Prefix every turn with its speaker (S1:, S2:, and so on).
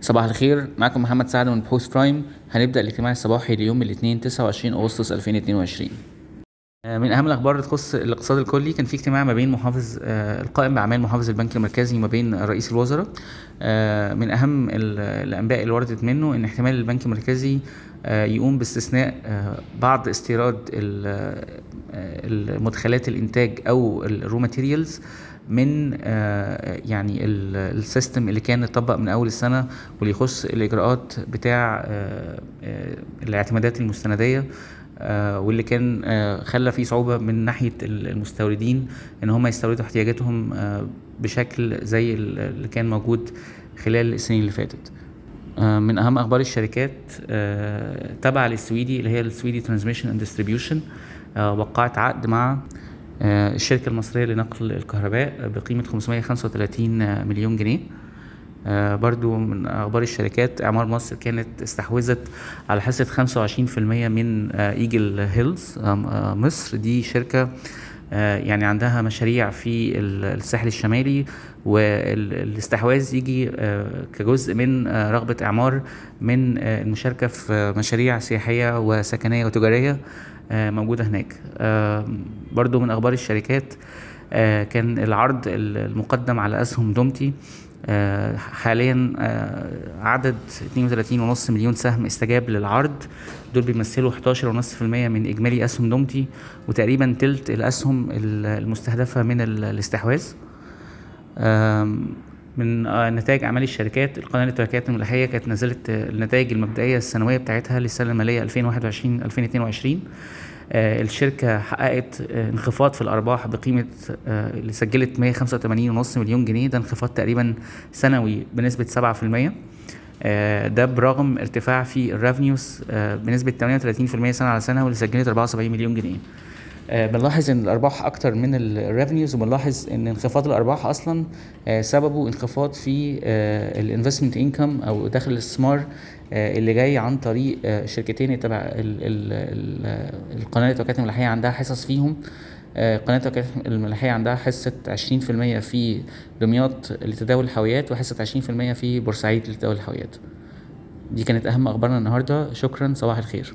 S1: صباح الخير معكم محمد سعد من بحوث Prime هنبدأ الاجتماع الصباحي ليوم الاثنين 29 أغسطس 2022 آه، من أهم الأخبار اللي تخص الاقتصاد الكلي كان في اجتماع ما بين محافظ آه، القائم بأعمال محافظ البنك المركزي وما بين رئيس الوزراء. آه، من أهم الأنباء اللي وردت منه إن احتمال البنك المركزي يقوم باستثناء بعض استيراد المدخلات الإنتاج أو ال raw materials من آه، يعني ال system اللي كان اتطبق من أول السنة واللي يخص الإجراءات بتاع آه، آه، الاعتمادات المستندية واللي كان خلى فيه صعوبة من ناحية المستوردين إن هم يستوردوا احتياجاتهم بشكل زي اللي كان موجود خلال السنين اللي فاتت. من أهم أخبار الشركات تبع للسويدي اللي هي السويدي Transmission and Distribution وقعت عقد مع الشركة المصرية لنقل الكهرباء بقيمة 535 مليون جنيه. آه، برضو من أخبار الشركات إعمار مصر كانت استحوذت على حصة 25% من إيجل هيلز آه، مصر. دي شركة يعني عندها مشاريع في الساحل الشمالي والاستحواذ يجي كجزء من رغبة إعمار من المشاركة في مشاريع سياحية وسكنية وتجارية آه، موجودة هناك. آه، برضو من أخبار الشركات آه، كان العرض المقدم على أسهم دومتي حاليا عدد 32.5 مليون سهم استجاب للعرض. دول بيمثلوا 11.5% من إجمالي أسهم دومتي وتقريبا تلت الأسهم المستهدفة من الاستحواذ. من نتائج أعمال الشركات القناة الاشتراكيات الملاحية كانت نزلت النتائج المبدئية السنوية بتاعتها للسنة المالية 2021 2022 آه، الشركة حققت آه، انخفاض في الأرباح بقيمة آه، اللي سجلت 185.5 مليون جنيه. ده انخفاض تقريبا سنوي بنسبة 7% ده برغم ارتفاع في ال revenues بنسبة 38% سنة على سنة واللي سجلت 74 مليون جنيه. آه، بنلاحظ إن الأرباح أكتر من ال revenues وبنلاحظ إن انخفاض الأرباح أصلا آه، سببه انخفاض في ال investment income أو دخل الاستثمار آه، اللي جاي عن طريق شركتين تبع القناه التوكيلات الملاحية عندها حصص فيهم. قناة التوكيلات الملاحية عندها حصة 20% في دمياط لتداول الحاويات وحصة 20% في بورسعيد لتداول الحاويات. دي كانت أهم أخبارنا النهاردة. شكرا. صباح الخير.